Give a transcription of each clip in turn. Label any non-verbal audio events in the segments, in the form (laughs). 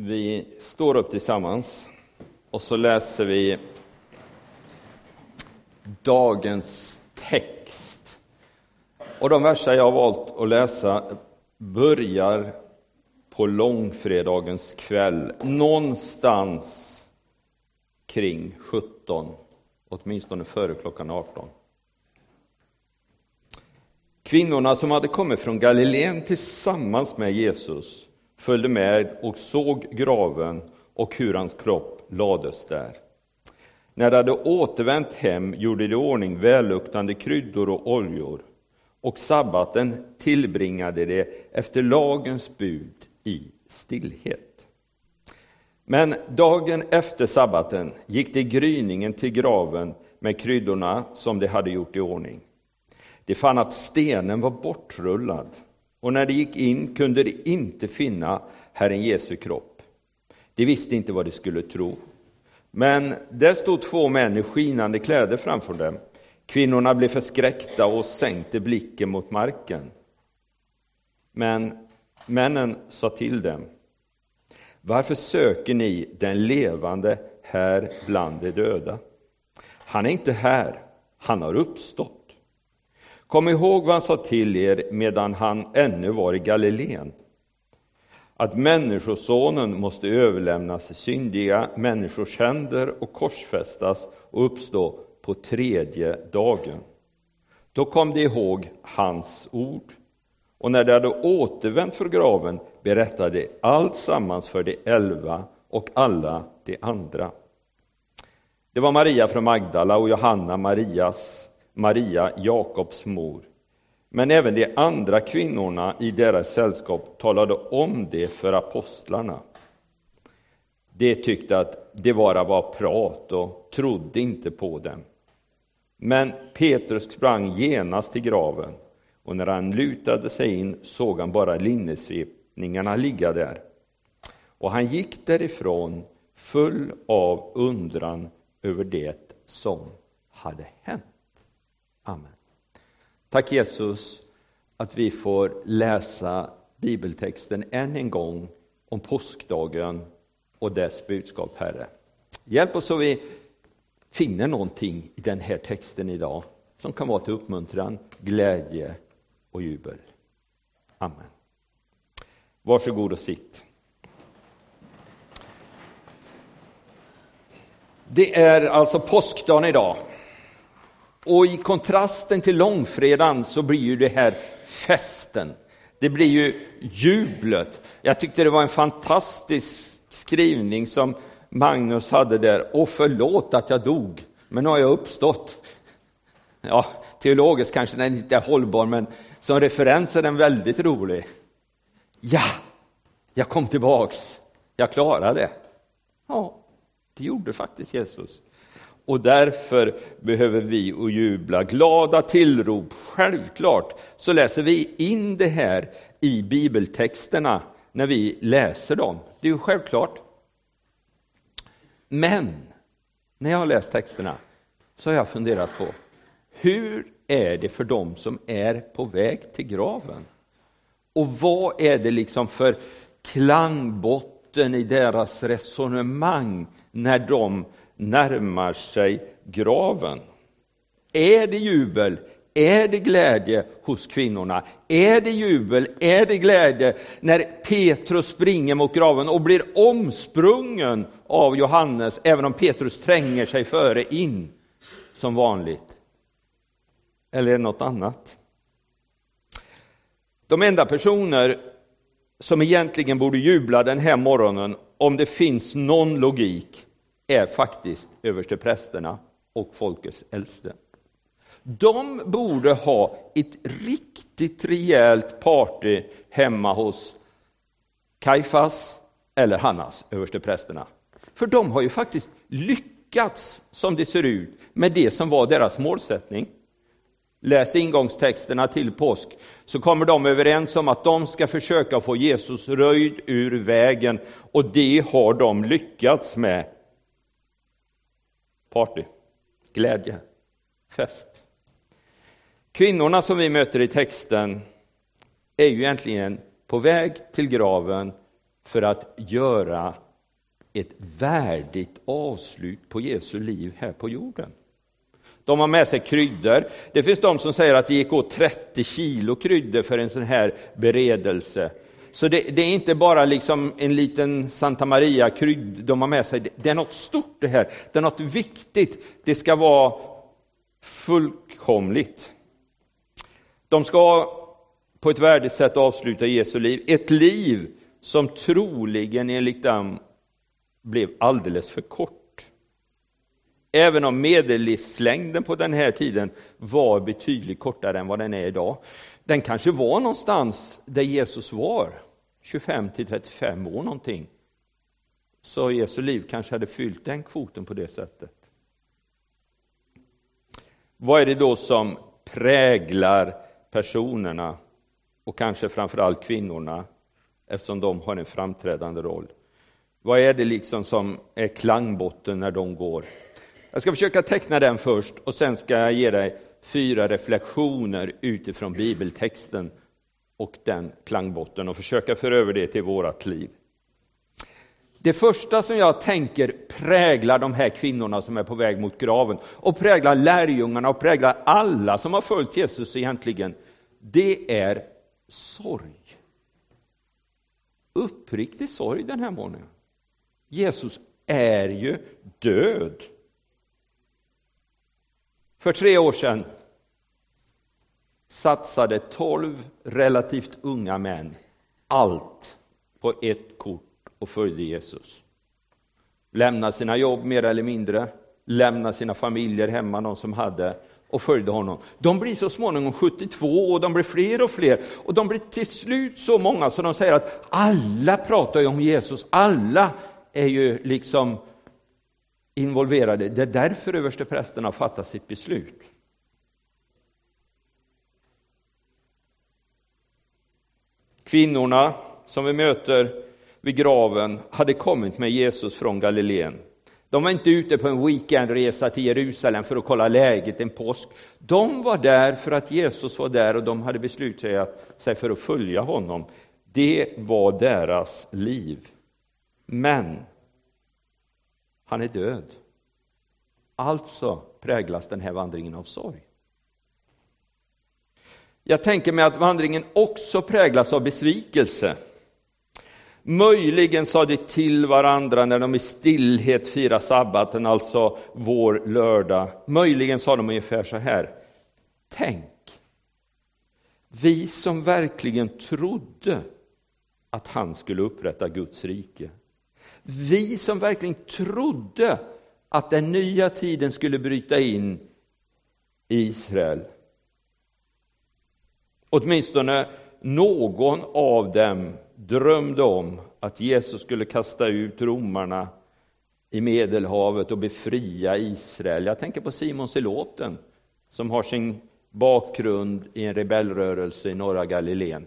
Vi står upp tillsammans och så läser vi dagens text. Och de verser jag har valt att läsa börjar på långfredagens kväll, någonstans kring 17, åtminstone före klockan 18. Kvinnorna som hade kommit från Galileen tillsammans med Jesus följde med och såg graven och hur hans kropp lades där. När de hade återvänt hem gjorde de i ordning välluktande kryddor och oljor och sabbaten tillbringade de efter lagens bud i stillhet. Men dagen efter sabbaten gick de gryningen till graven med kryddorna som de hade gjort i ordning. De fann att stenen var bortrullad och när de gick in kunde de inte finna Herren Jesu kropp. De visste inte vad de skulle tro. Men där stod två män i skinande kläder framför dem. Kvinnorna blev förskräckta och sänkte blicken mot marken. Men männen sa till dem. Varför söker ni den levande här bland de döda? Han är inte här, han har uppstått. Kom ihåg vad han sa till er medan han ännu var i Galileen. Att Människosonen måste överlämnas i syndiga människors händer och korsfästas och uppstå på tredje dagen. Då kom de ihåg hans ord, och när de hade återvänt från graven berättade de allt sammans för de elva och alla de andra. Det var Maria från Magdala och Johanna, Marias Maria, Jakobs mor. Men även de andra kvinnorna i deras sällskap talade om det för apostlarna. De tyckte att det bara var prat och trodde inte på dem. Men Petrus sprang genast till graven och när han lutade sig in såg han bara linnesvepningarna ligga där. Och han gick därifrån full av undran över det som hade hänt. Amen. Tack Jesus att vi får läsa bibeltexten än en gång om påskdagen och dess budskap, Herre. Hjälp oss så vi finner någonting i den här texten idag som kan vara till uppmuntran, glädje och jubel. Amen. Varsågod och sitt. Det är alltså påskdagen idag. Och i kontrasten till långfredagen så blir ju det här festen. Det blir ju jublet. Jag tyckte det var en fantastisk skrivning som Magnus hade där. Och förlåt att jag dog, men nu har jag uppstått. Ja, teologiskt kanske den inte är hållbar, men som referens är den väldigt rolig. Ja, jag kom tillbaks. Jag klarade det. Ja, det gjorde faktiskt Jesus och därför behöver vi och jubla. Glada tillrop, självklart, så läser vi in det här i bibeltexterna när vi läser dem. Det är ju självklart. Men när jag har läst texterna så har jag funderat på hur är det för dem som är på väg till graven? Och vad är det liksom för klangbotten i deras resonemang när de närmar sig graven. Är det jubel? Är det glädje hos kvinnorna? Är det jubel? Är det glädje när Petrus springer mot graven och blir omsprungen av Johannes, även om Petrus tränger sig före in som vanligt? Eller är det något annat? De enda personer som egentligen borde jubla den här morgonen, om det finns någon logik, är faktiskt översteprästerna och folkets äldste. De borde ha ett riktigt rejält party hemma hos Kajfas eller Hannas, översteprästerna. För de har ju faktiskt lyckats, som det ser ut, med det som var deras målsättning. Läs ingångstexterna till påsk, så kommer de överens om att de ska försöka få Jesus röjd ur vägen, och det har de lyckats med party, glädje, fest. Kvinnorna som vi möter i texten är ju egentligen på väg till graven för att göra ett värdigt avslut på Jesu liv här på jorden. De har med sig kryddor. Det finns de som säger att det gick åt 30 kilo kryddor för en sån här beredelse. Så det, det, är inte bara liksom en liten Santa Maria krydd de har med sig. Det är något stort det här. Det är något viktigt. Det ska vara fullkomligt. De ska på ett värdigt sätt avsluta Jesu liv. Ett liv som troligen enligt dem blev alldeles för kort. Även om medellivslängden på den här tiden var betydligt kortare än vad den är idag. Den kanske var någonstans där Jesus var, 25 till 35 år någonting. Så Jesu liv kanske hade fyllt den kvoten på det sättet. Vad är det då som präglar personerna och kanske framförallt kvinnorna eftersom de har en framträdande roll? Vad är det liksom som är klangbotten när de går? Jag ska försöka teckna den först och sen ska jag ge dig fyra reflektioner utifrån bibeltexten och den klangbotten och försöka föra över det till vårt liv. Det första som jag tänker präglar de här kvinnorna som är på väg mot graven och präglar lärjungarna och präglar alla som har följt Jesus egentligen, det är sorg. Uppriktig sorg den här morgonen. Jesus är ju död. För tre år sedan satsade tolv relativt unga män allt på ett kort och följde Jesus. Lämnade sina jobb mer eller mindre, lämnade sina familjer hemma, de som hade, och följde honom. De blir så småningom 72 och de blir fler och fler och de blir till slut så många så de säger att alla pratar ju om Jesus, alla är ju liksom involverade. Det är därför översteprästen har fattat sitt beslut. Kvinnorna som vi möter vid graven hade kommit med Jesus från Galileen. De var inte ute på en weekendresa till Jerusalem för att kolla läget en påsk. De var där för att Jesus var där och de hade beslutat sig för att följa honom. Det var deras liv. Men han är död. Alltså präglas den här vandringen av sorg. Jag tänker mig att vandringen också präglas av besvikelse. Möjligen sa de till varandra när de i stillhet firade sabbaten, alltså vår lördag. Möjligen sa de ungefär så här. Tänk, vi som verkligen trodde att han skulle upprätta Guds rike. Vi som verkligen trodde att den nya tiden skulle bryta in i Israel. Åtminstone någon av dem drömde om att Jesus skulle kasta ut romarna i Medelhavet och befria Israel. Jag tänker på Simon Seloten som har sin bakgrund i en rebellrörelse i norra Galileen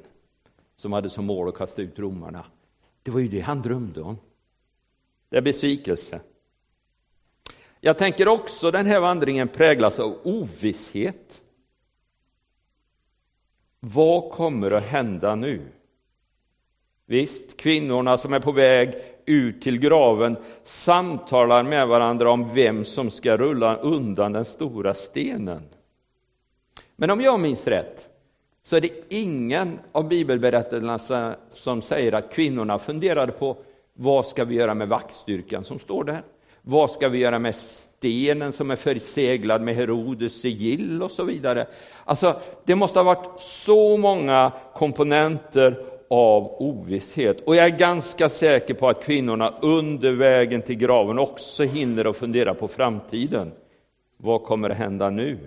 som hade som mål att kasta ut romarna. Det var ju det han drömde om. Det är besvikelse. Jag tänker också den här vandringen präglas av ovisshet. Vad kommer att hända nu? Visst, kvinnorna som är på väg ut till graven samtalar med varandra om vem som ska rulla undan den stora stenen. Men om jag minns rätt så är det ingen av bibelberättelserna som säger att kvinnorna funderade på vad ska vi göra med vaktstyrkan som står där? Vad ska vi göra med stenen som är förseglad med Herodes sigill och så vidare? Alltså, det måste ha varit så många komponenter av ovisshet. Och jag är ganska säker på att kvinnorna under vägen till graven också hinner att fundera på framtiden. Vad kommer att hända nu?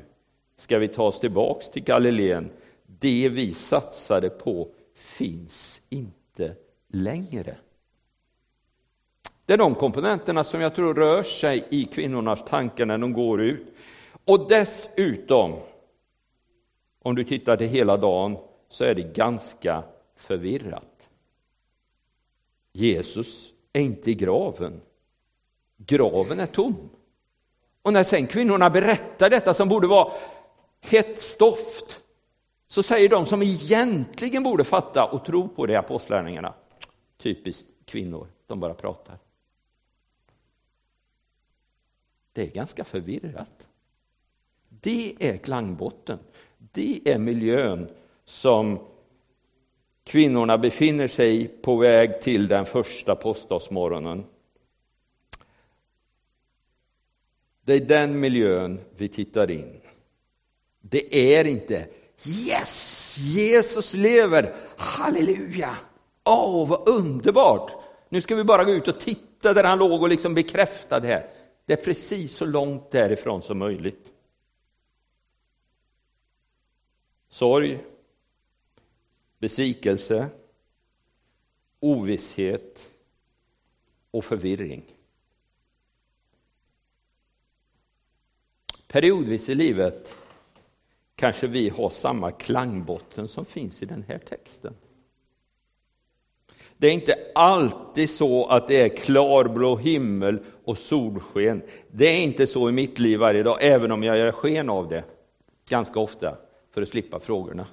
Ska vi ta oss tillbaks till Galileen? Det vi satsade på finns inte längre. Det är de komponenterna som jag tror rör sig i kvinnornas tankar när de går ut. Och dessutom, om du tittar till hela dagen, så är det ganska förvirrat. Jesus är inte i graven. Graven är tom. Och när sen kvinnorna berättar detta som borde vara hett stoft, så säger de som egentligen borde fatta och tro på det, apostlärningarna, typiskt, kvinnor, de bara pratar. Det är ganska förvirrat. Det är klangbotten. Det är miljön som kvinnorna befinner sig på väg till den första påskdagsmorgonen. Det är den miljön vi tittar in. Det är inte Yes, Jesus lever, halleluja, åh oh, vad underbart. Nu ska vi bara gå ut och titta där han låg och liksom bekräfta det här. Det är precis så långt därifrån som möjligt. Sorg, besvikelse, ovisshet och förvirring. Periodvis i livet kanske vi har samma klangbotten som finns i den här texten. Det är inte alltid så att det är klarblå himmel och solsken. Det är inte så i mitt liv varje dag, även om jag gör sken av det ganska ofta för att slippa frågorna.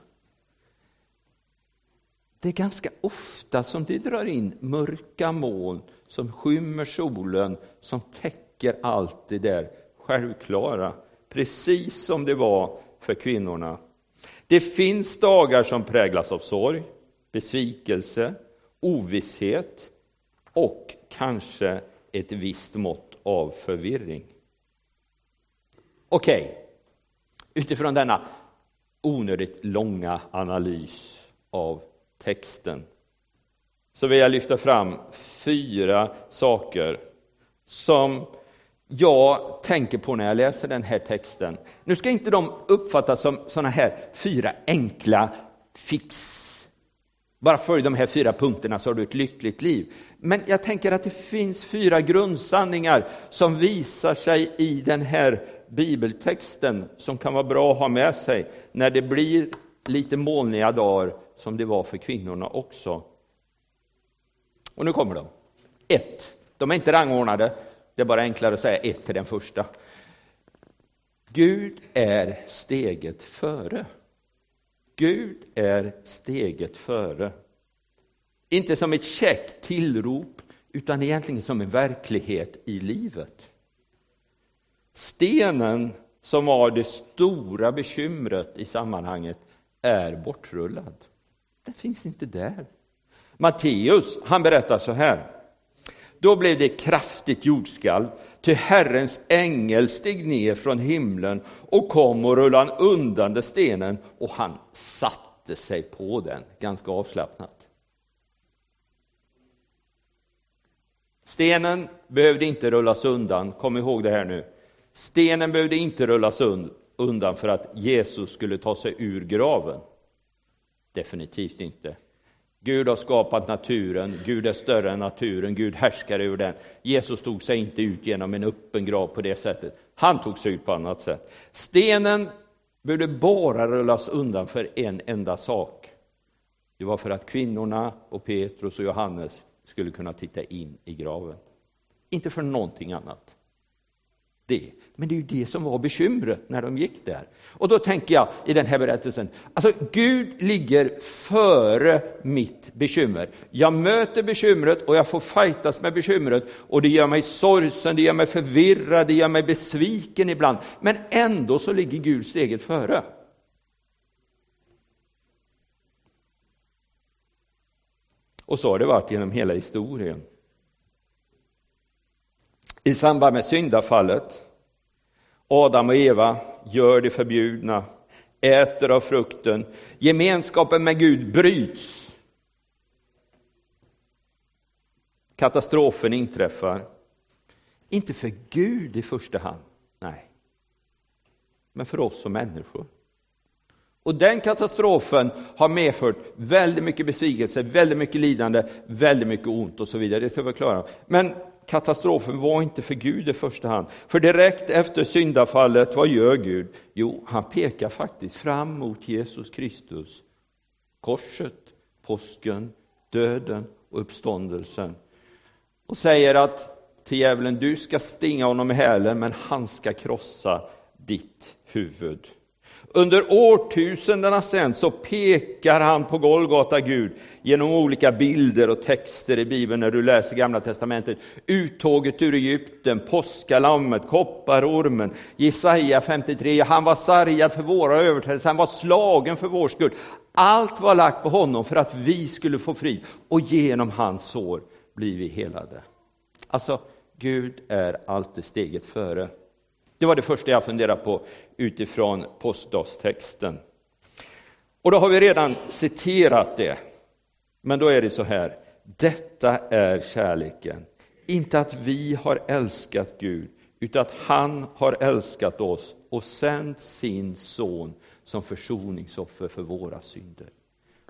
Det är ganska ofta som det drar in mörka moln som skymmer solen, som täcker allt det där självklara, precis som det var för kvinnorna. Det finns dagar som präglas av sorg, besvikelse, ovisshet och kanske ett visst mått av förvirring. Okej, okay. utifrån denna onödigt långa analys av texten så vill jag lyfta fram fyra saker som jag tänker på när jag läser den här texten. Nu ska inte de uppfattas som sådana här fyra enkla fix. Bara följ de här fyra punkterna så har du ett lyckligt liv. Men jag tänker att det finns fyra grundsanningar som visar sig i den här bibeltexten som kan vara bra att ha med sig när det blir lite molniga dagar som det var för kvinnorna också. Och nu kommer de. Ett. De är inte rangordnade. Det är bara enklare att säga ett till den första. Gud är steget före. Gud är steget före. Inte som ett käckt tillrop, utan egentligen som en verklighet i livet. Stenen som var det stora bekymret i sammanhanget är bortrullad. Den finns inte där. Matteus, han berättar så här. Då blev det kraftigt jordskalv, ty Herrens ängel steg ner från himlen och kom och rullade undan den stenen och han satte sig på den, ganska avslappnat. Stenen behövde inte rullas undan, kom ihåg det här nu. Stenen behövde inte rullas undan för att Jesus skulle ta sig ur graven. Definitivt inte. Gud har skapat naturen, Gud är större än naturen, Gud härskar över den. Jesus tog sig inte ut genom en öppen grav på det sättet. Han tog sig ut på annat sätt. Stenen behövde bara rullas undan för en enda sak. Det var för att kvinnorna och Petrus och Johannes skulle kunna titta in i graven. Inte för någonting annat det. Men det är ju det som var bekymret när de gick där. Och då tänker jag i den här berättelsen, alltså Gud ligger före mitt bekymmer. Jag möter bekymret och jag får fightas med bekymret och det gör mig sorgsen, det gör mig förvirrad, det gör mig besviken ibland. Men ändå så ligger Gud steget före. Och så har det varit genom hela historien i samband med syndafallet. Adam och Eva gör det förbjudna, äter av frukten. Gemenskapen med Gud bryts. Katastrofen inträffar. Inte för Gud i första hand, nej. Men för oss som människor. Och den katastrofen har medfört väldigt mycket besvikelse, väldigt mycket lidande, väldigt mycket ont och så vidare. Det ska vi klara. Men katastrofen var inte för Gud i första hand. För direkt efter syndafallet, vad gör Gud? Jo, han pekar faktiskt fram mot Jesus Kristus. Korset, påsken, döden och uppståndelsen. Och säger att till djävulen, du ska stinga honom i hälen, men han ska krossa ditt huvud. Under årtusendena sen så pekar han på Golgata Gud genom olika bilder och texter i Bibeln när du läser Gamla Testamentet. Uttåget ur Egypten, påskalammet, kopparormen, Jesaja 53. Han var sargad för våra överträdelser, han var slagen för vår skull. Allt var lagt på honom för att vi skulle få frid och genom hans sår blir vi helade. Alltså, Gud är alltid steget före. Det var det första jag funderade på utifrån påskdagstexten. Och då har vi redan citerat det. Men då är det så här, detta är kärleken. Inte att vi har älskat Gud, utan att han har älskat oss och sänt sin son som försoningsoffer för våra synder.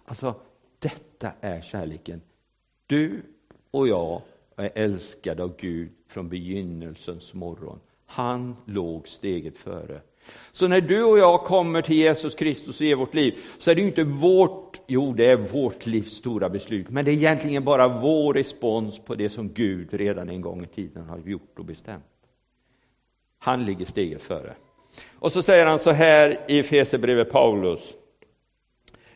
Alltså, detta är kärleken. Du och jag är älskade av Gud från begynnelsens morgon. Han låg steget före. Så när du och jag kommer till Jesus Kristus och ger vårt liv, så är det inte vårt, jo det är vårt livs stora beslut, men det är egentligen bara vår respons på det som Gud redan en gång i tiden har gjort och bestämt. Han ligger steget före. Och så säger han så här i Efesierbrevet Paulus.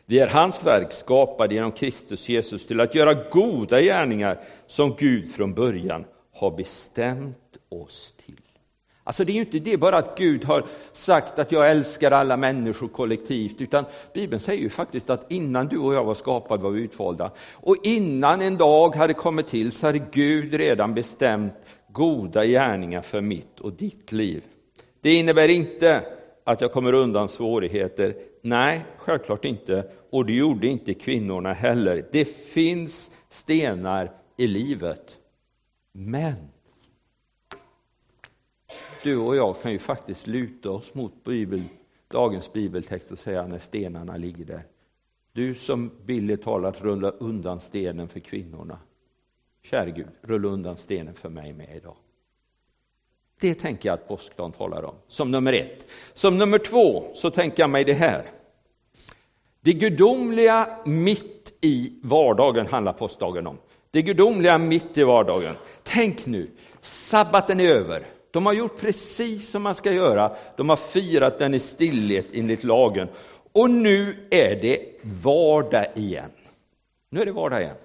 Vi är hans verk skapade genom Kristus Jesus till att göra goda gärningar som Gud från början har bestämt oss till. Alltså det är ju inte det bara att Gud har sagt att jag älskar alla människor kollektivt, utan Bibeln säger ju faktiskt att innan du och jag var skapade var vi utvalda. Och innan en dag hade kommit till så hade Gud redan bestämt goda gärningar för mitt och ditt liv. Det innebär inte att jag kommer undan svårigheter. Nej, självklart inte. Och det gjorde inte kvinnorna heller. Det finns stenar i livet. Men du och jag kan ju faktiskt luta oss mot Bibel, dagens bibeltext och säga när stenarna ligger där. Du som billigt talat rullar undan stenen för kvinnorna. Kära Gud, rulla undan stenen för mig med idag. Det tänker jag att påskdagen talar om, som nummer ett. Som nummer två så tänker jag mig det här. Det gudomliga mitt i vardagen handlar påskdagen om. Det gudomliga mitt i vardagen. Tänk nu, sabbaten är över. De har gjort precis som man ska göra. De har firat den i stillhet enligt lagen. Och nu är det vardag igen. Nu är det vardag igen.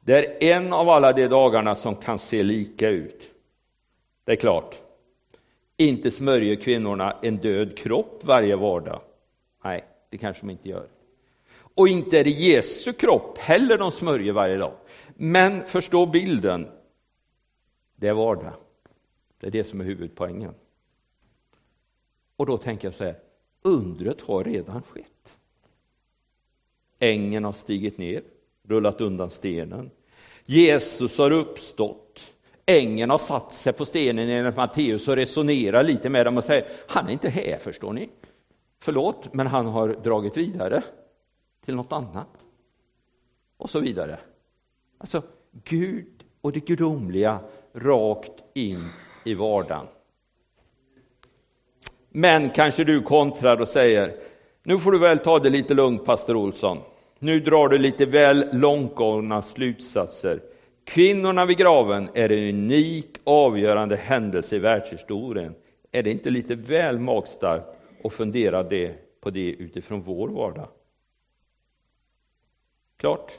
Det är en av alla de dagarna som kan se lika ut. Det är klart. Inte smörjer kvinnorna en död kropp varje vardag. Nej, det kanske de inte gör. Och inte är det Jesu kropp heller de smörjer varje dag. Men förstå bilden. Det är vardag. Det är det som är huvudpoängen. Och då tänker jag så här, undret har redan skett. Ängen har stigit ner, rullat undan stenen. Jesus har uppstått. Ängen har satt sig på stenen enligt Matteus och resonerar lite med dem och säger, han är inte här förstår ni. Förlåt, men han har dragit vidare till något annat. Och så vidare. Alltså, Gud och det gudomliga rakt in i vardagen. Men kanske du kontrar och säger, nu får du väl ta det lite lugnt pastor Olsson. Nu drar du lite väl långtgående slutsatser. Kvinnorna vid graven är en unik avgörande händelse i världshistorien. Är det inte lite väl magstarkt att fundera det, på det utifrån vår vardag? Klart,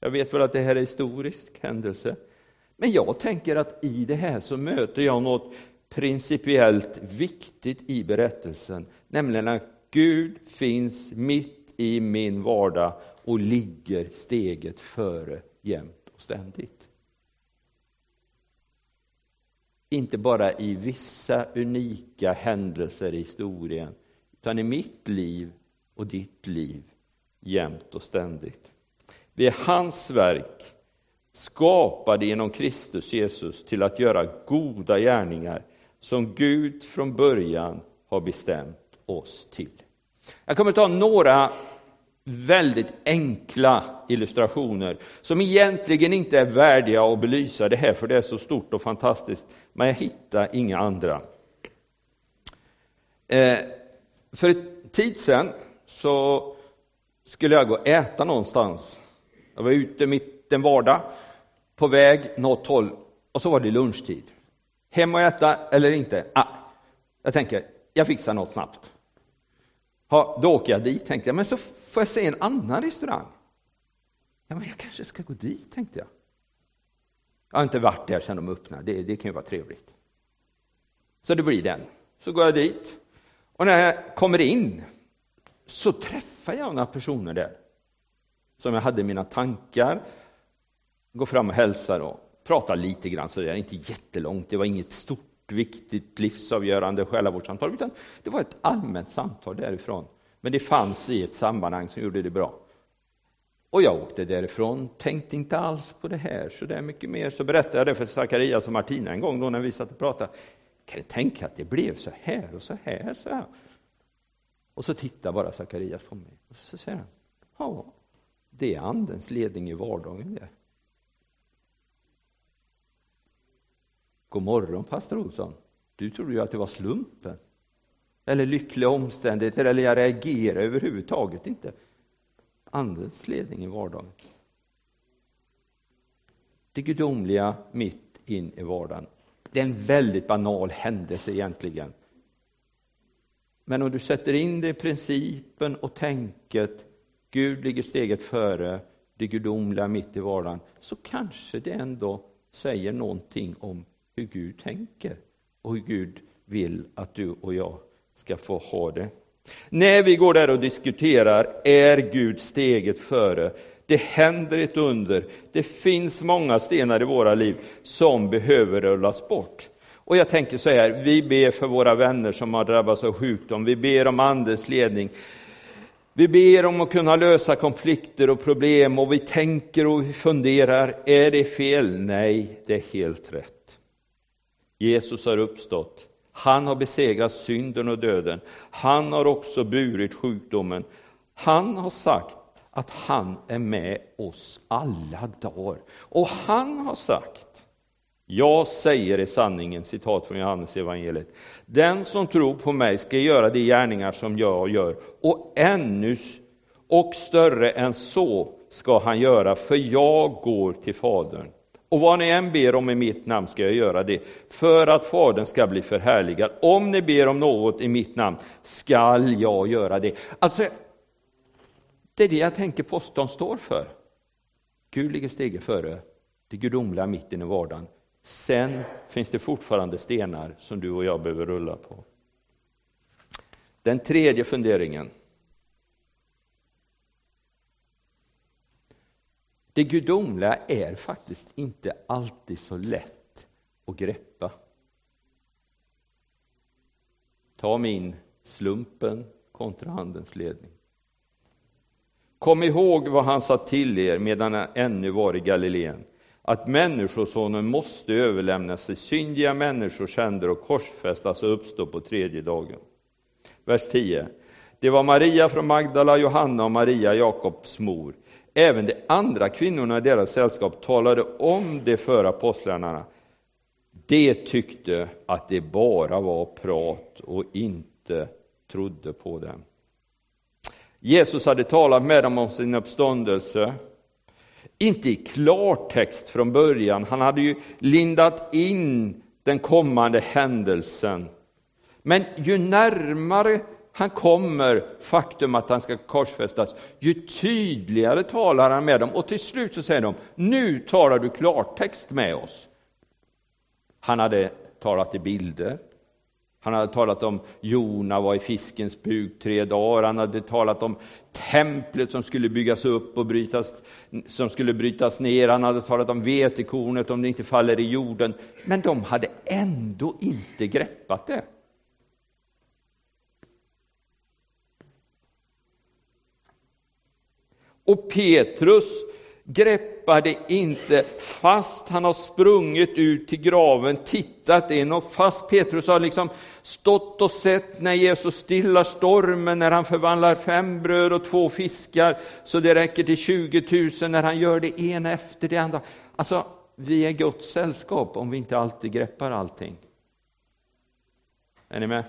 jag vet väl att det här är en historisk händelse. Men jag tänker att i det här så möter jag något principiellt viktigt i berättelsen, nämligen att Gud finns mitt i min vardag och ligger steget före jämt och ständigt. Inte bara i vissa unika händelser i historien, utan i mitt liv och ditt liv jämt och ständigt. Vi är hans verk skapade genom Kristus Jesus till att göra goda gärningar som Gud från början har bestämt oss till. Jag kommer ta några väldigt enkla illustrationer som egentligen inte är värdiga att belysa det här, för det är så stort och fantastiskt, men jag hittar inga andra. Eh, för ett tid sedan så skulle jag gå och äta någonstans. Jag var ute mitt en vardag på väg något håll och så var det lunchtid. Hem och äta eller inte? Ah, jag tänker, jag fixar något snabbt. Ha, då åker jag dit, tänkte jag. Men så får jag se en annan restaurang. Ja, men jag kanske ska gå dit, tänkte jag. Jag har inte varit där sedan de öppnade, det, det kan ju vara trevligt. Så det blir den. Så går jag dit. Och när jag kommer in så träffar jag några personer där. Som jag hade mina tankar. Går fram och hälsar och pratar lite grann så det är inte jättelångt. Det var inget stort, viktigt, livsavgörande själavårdssamtal, utan det var ett allmänt samtal därifrån. Men det fanns i ett sammanhang som gjorde det bra. Och jag åkte därifrån, tänkte inte alls på det här så där mycket mer. Så berättade jag det för Zacharias och Martina en gång då när vi satt och pratade. Kan du tänka att det blev så här och så här, så här? Och så tittar bara Zacharias på mig och så säger han, ja, det är andens ledning i vardagen det. God morgon pastor Olsson. Du trodde ju att det var slumpen. Eller lyckliga omständigheter, eller jag reagerar överhuvudtaget inte. Andens ledning i vardagen. Det gudomliga mitt in i vardagen. Det är en väldigt banal händelse egentligen. Men om du sätter in det i principen och tänket, Gud ligger steget före, det gudomliga mitt i vardagen, så kanske det ändå säger någonting om hur Gud tänker och hur Gud vill att du och jag ska få ha det. När vi går där och diskuterar, är Gud steget före? Det händer ett under. Det finns många stenar i våra liv som behöver rullas bort. Och jag tänker så här, vi ber för våra vänner som har drabbats av sjukdom, vi ber om Andens ledning. Vi ber om att kunna lösa konflikter och problem och vi tänker och vi funderar, är det fel? Nej, det är helt rätt. Jesus har uppstått. Han har besegrat synden och döden. Han har också burit sjukdomen. Han har sagt att han är med oss alla dagar. Och han har sagt, jag säger i sanningen, citat från Johannes evangeliet. Den som tror på mig ska göra de gärningar som jag gör och ännu och större än så ska han göra, för jag går till Fadern. Och vad ni än ber om i mitt namn ska jag göra det, för att Fadern ska bli förhärligad. Om ni ber om något i mitt namn skall jag göra det. Alltså, det är det jag tänker postorn står för. Gud ligger steget före det gudomliga mitten i vardagen. Sen finns det fortfarande stenar som du och jag behöver rulla på. Den tredje funderingen. Det gudomliga är faktiskt inte alltid så lätt att greppa. Ta min slumpen kontra Andens ledning. Kom ihåg vad han sa till er medan han ännu var i Galileen, att Människosonen måste överlämnas till syndiga människors händer och korsfästas och uppstå på tredje dagen. Vers 10. Det var Maria från Magdala, Johanna och Maria, Jakobs mor. Även de andra kvinnorna i deras sällskap talade om det för apostlarna. De tyckte att det bara var prat och inte trodde på dem. Jesus hade talat med dem om sin uppståndelse. Inte i klartext från början, han hade ju lindat in den kommande händelsen. Men ju närmare han kommer, faktum att han ska korsfästas, ju tydligare talar han med dem. Och till slut så säger de, nu talar du klartext med oss. Han hade talat i bilder, han hade talat om Jona var i fiskens buk tre dagar, han hade talat om templet som skulle byggas upp och brytas, som skulle brytas ner, han hade talat om vetekornet om det inte faller i jorden, men de hade ändå inte greppat det. Och Petrus greppade inte fast han har sprungit ut till graven, tittat in och fast Petrus har liksom stått och sett när Jesus stillar stormen, när han förvandlar fem bröd och två fiskar så det räcker till 20 000, när han gör det ena efter det andra. Alltså, vi är Guds sällskap om vi inte alltid greppar allting. Är ni med?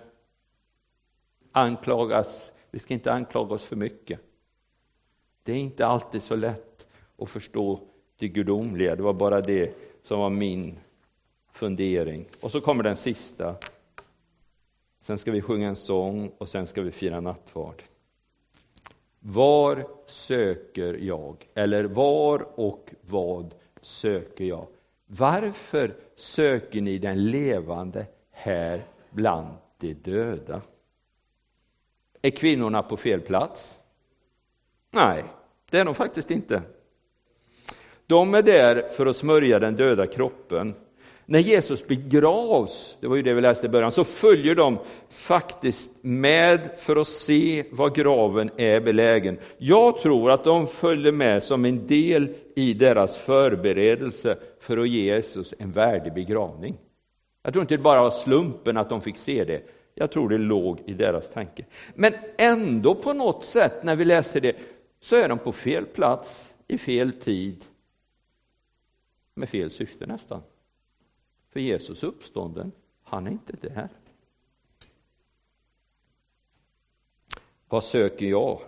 Anklagas, vi ska inte anklaga oss för mycket. Det är inte alltid så lätt att förstå det gudomliga. Det var bara det som var min fundering. Och så kommer den sista. sen ska vi sjunga en sång och sen ska vi fira nattvard. Var söker jag? Eller var och vad söker jag? Varför söker ni den levande här bland de döda? Är kvinnorna på fel plats? Nej, det är de faktiskt inte. De är där för att smörja den döda kroppen. När Jesus begravs, det var ju det vi läste i början, så följer de faktiskt med för att se var graven är belägen. Jag tror att de följer med som en del i deras förberedelse för att ge Jesus en värdig begravning. Jag tror inte det bara var slumpen att de fick se det. Jag tror det låg i deras tanke. Men ändå på något sätt när vi läser det så är de på fel plats i fel tid med fel syfte nästan. För Jesus uppstånden, han är inte där. Vad söker jag?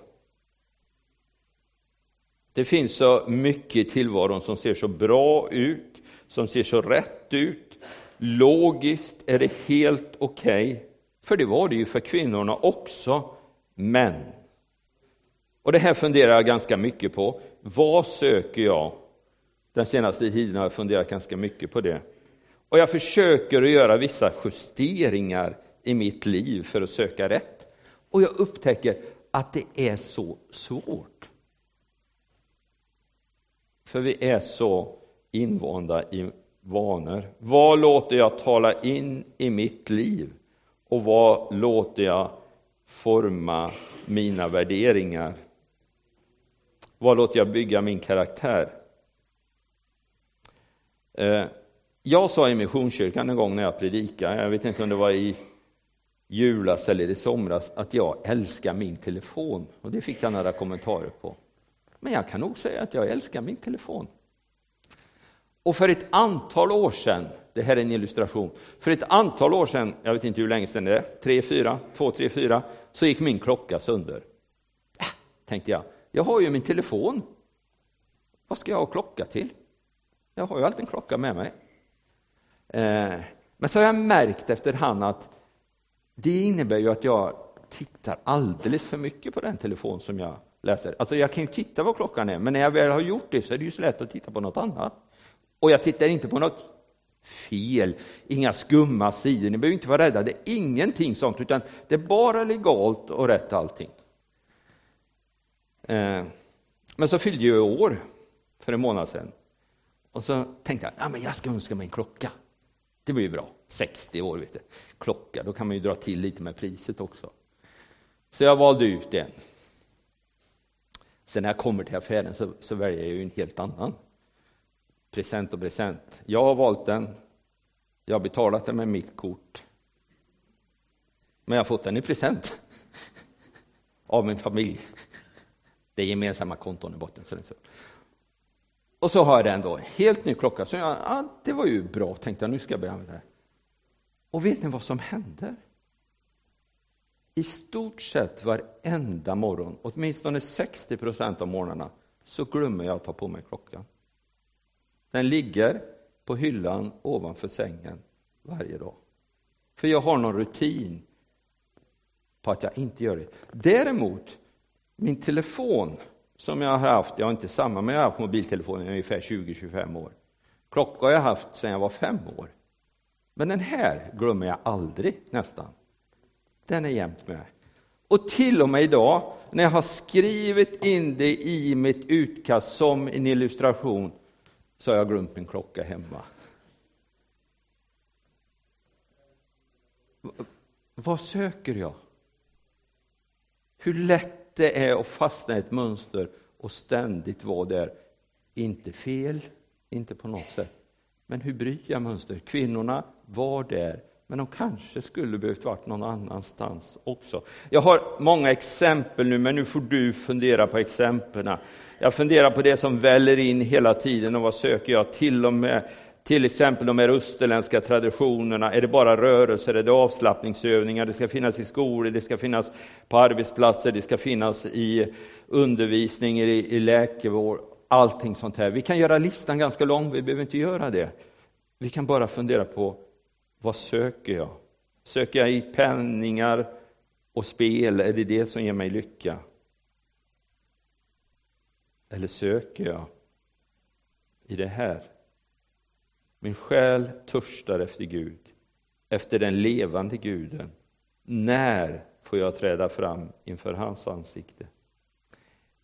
Det finns så mycket i tillvaron som ser så bra ut, som ser så rätt ut. Logiskt är det helt okej, okay, för det var det ju för kvinnorna också. Men, och det här funderar jag ganska mycket på. Vad söker jag? Den senaste tiden har jag funderat ganska mycket på det. Och jag försöker att göra vissa justeringar i mitt liv för att söka rätt. Och jag upptäcker att det är så svårt. För vi är så invanda i vanor. Vad låter jag tala in i mitt liv? Och vad låter jag forma mina värderingar? Vad låter jag bygga min karaktär? Eh, jag sa i Missionskyrkan en gång när jag predikade, jag vet inte om det var i julas eller i somras, att jag älskar min telefon. Och det fick jag några kommentarer på. Men jag kan nog säga att jag älskar min telefon. Och för ett antal år sedan, det här är en illustration, för ett antal år sedan, jag vet inte hur länge sedan det är, tre, fyra, två, tre, fyra, så gick min klocka sönder. Äh, tänkte jag, jag har ju min telefon. Vad ska jag ha klocka till? Jag har ju alltid en klocka med mig. Eh, men så har jag märkt efterhand att det innebär ju att jag tittar alldeles för mycket på den telefon som jag läser. Alltså jag kan ju titta vad klockan är, men när jag väl har gjort det så är det ju så lätt att titta på något annat. Och jag tittar inte på något fel, inga skumma sidor, ni behöver inte vara rädda, det är ingenting sånt, utan det är bara legalt och rätt allting. Eh, men så fyllde jag år för en månad sedan. Och så tänkte jag, ja, men jag ska önska mig en klocka. Det blir ju bra. 60 år, vet du. Klocka, då kan man ju dra till lite med priset också. Så jag valde ut en. Sen när jag kommer till affären så, så väljer jag ju en helt annan. Present och present. Jag har valt den. Jag har betalat den med mitt kort. Men jag har fått den i present. (laughs) Av min familj. Det är gemensamma konton i botten. Och så har jag den då, helt ny klocka. Så jag, ah, det var ju bra, tänkte jag, nu ska jag börja använda det. Och vet ni vad som händer? I stort sett varenda morgon, åtminstone 60 procent av morgnarna, så glömmer jag att ta på mig klockan. Den ligger på hyllan ovanför sängen varje dag. För jag har någon rutin på att jag inte gör det. Däremot, min telefon som jag har haft, jag har inte samma, men jag har haft mobiltelefon i ungefär 20-25 år. Klocka har jag haft sedan jag var fem år. Men den här glömmer jag aldrig, nästan. Den är jämt med. Och till och med idag, när jag har skrivit in det i mitt utkast som en illustration, så har jag glömt min klocka hemma. Vad söker jag? Hur lätt det är att fastna i ett mönster och ständigt vara där. Inte fel, inte på något sätt. Men hur bryter jag mönster? Kvinnorna var där, men de kanske skulle behövt varit någon annanstans också. Jag har många exempel nu, men nu får du fundera på exemplen. Jag funderar på det som väller in hela tiden och vad söker jag? Till och med till exempel de här österländska traditionerna, är det bara rörelser, är det avslappningsövningar, det ska finnas i skolor, det ska finnas på arbetsplatser, det ska finnas i undervisning, i, i läkevård, allting sånt här. Vi kan göra listan ganska lång, vi behöver inte göra det. Vi kan bara fundera på, vad söker jag? Söker jag i penningar och spel, är det det som ger mig lycka? Eller söker jag i det här? Min själ törstar efter Gud, efter den levande guden. När får jag träda fram inför hans ansikte?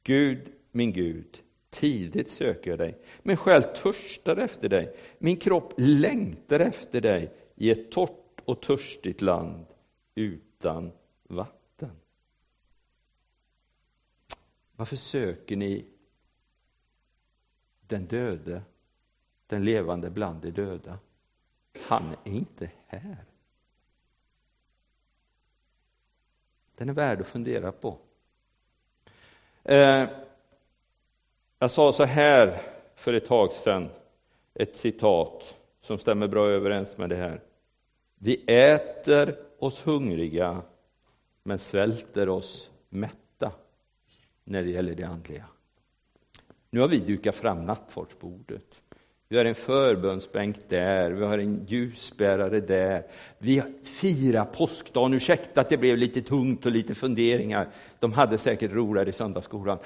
Gud, min Gud, tidigt söker jag dig. Min själ törstar efter dig. Min kropp längtar efter dig i ett torrt och törstigt land utan vatten. Varför söker ni den döde, den levande bland de döda? Han är inte här. Den är värd att fundera på. Eh, jag sa så här för ett tag sedan, ett citat som stämmer bra överens med det här. Vi äter oss hungriga, men svälter oss mätta när det gäller det andliga. Nu har vi dukat fram nattvardsbordet. Vi har en förbönsbänk där, vi har en ljusbärare där. Vi firar påskdagen. Ursäkta att det blev lite tungt och lite funderingar. De hade säkert roligare i söndagsskolan.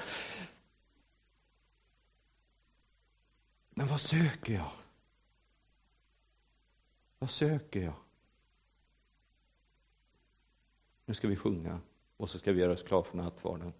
Men vad söker jag? Vad söker jag? Nu ska vi sjunga och så ska vi göra oss klara för nattvarden.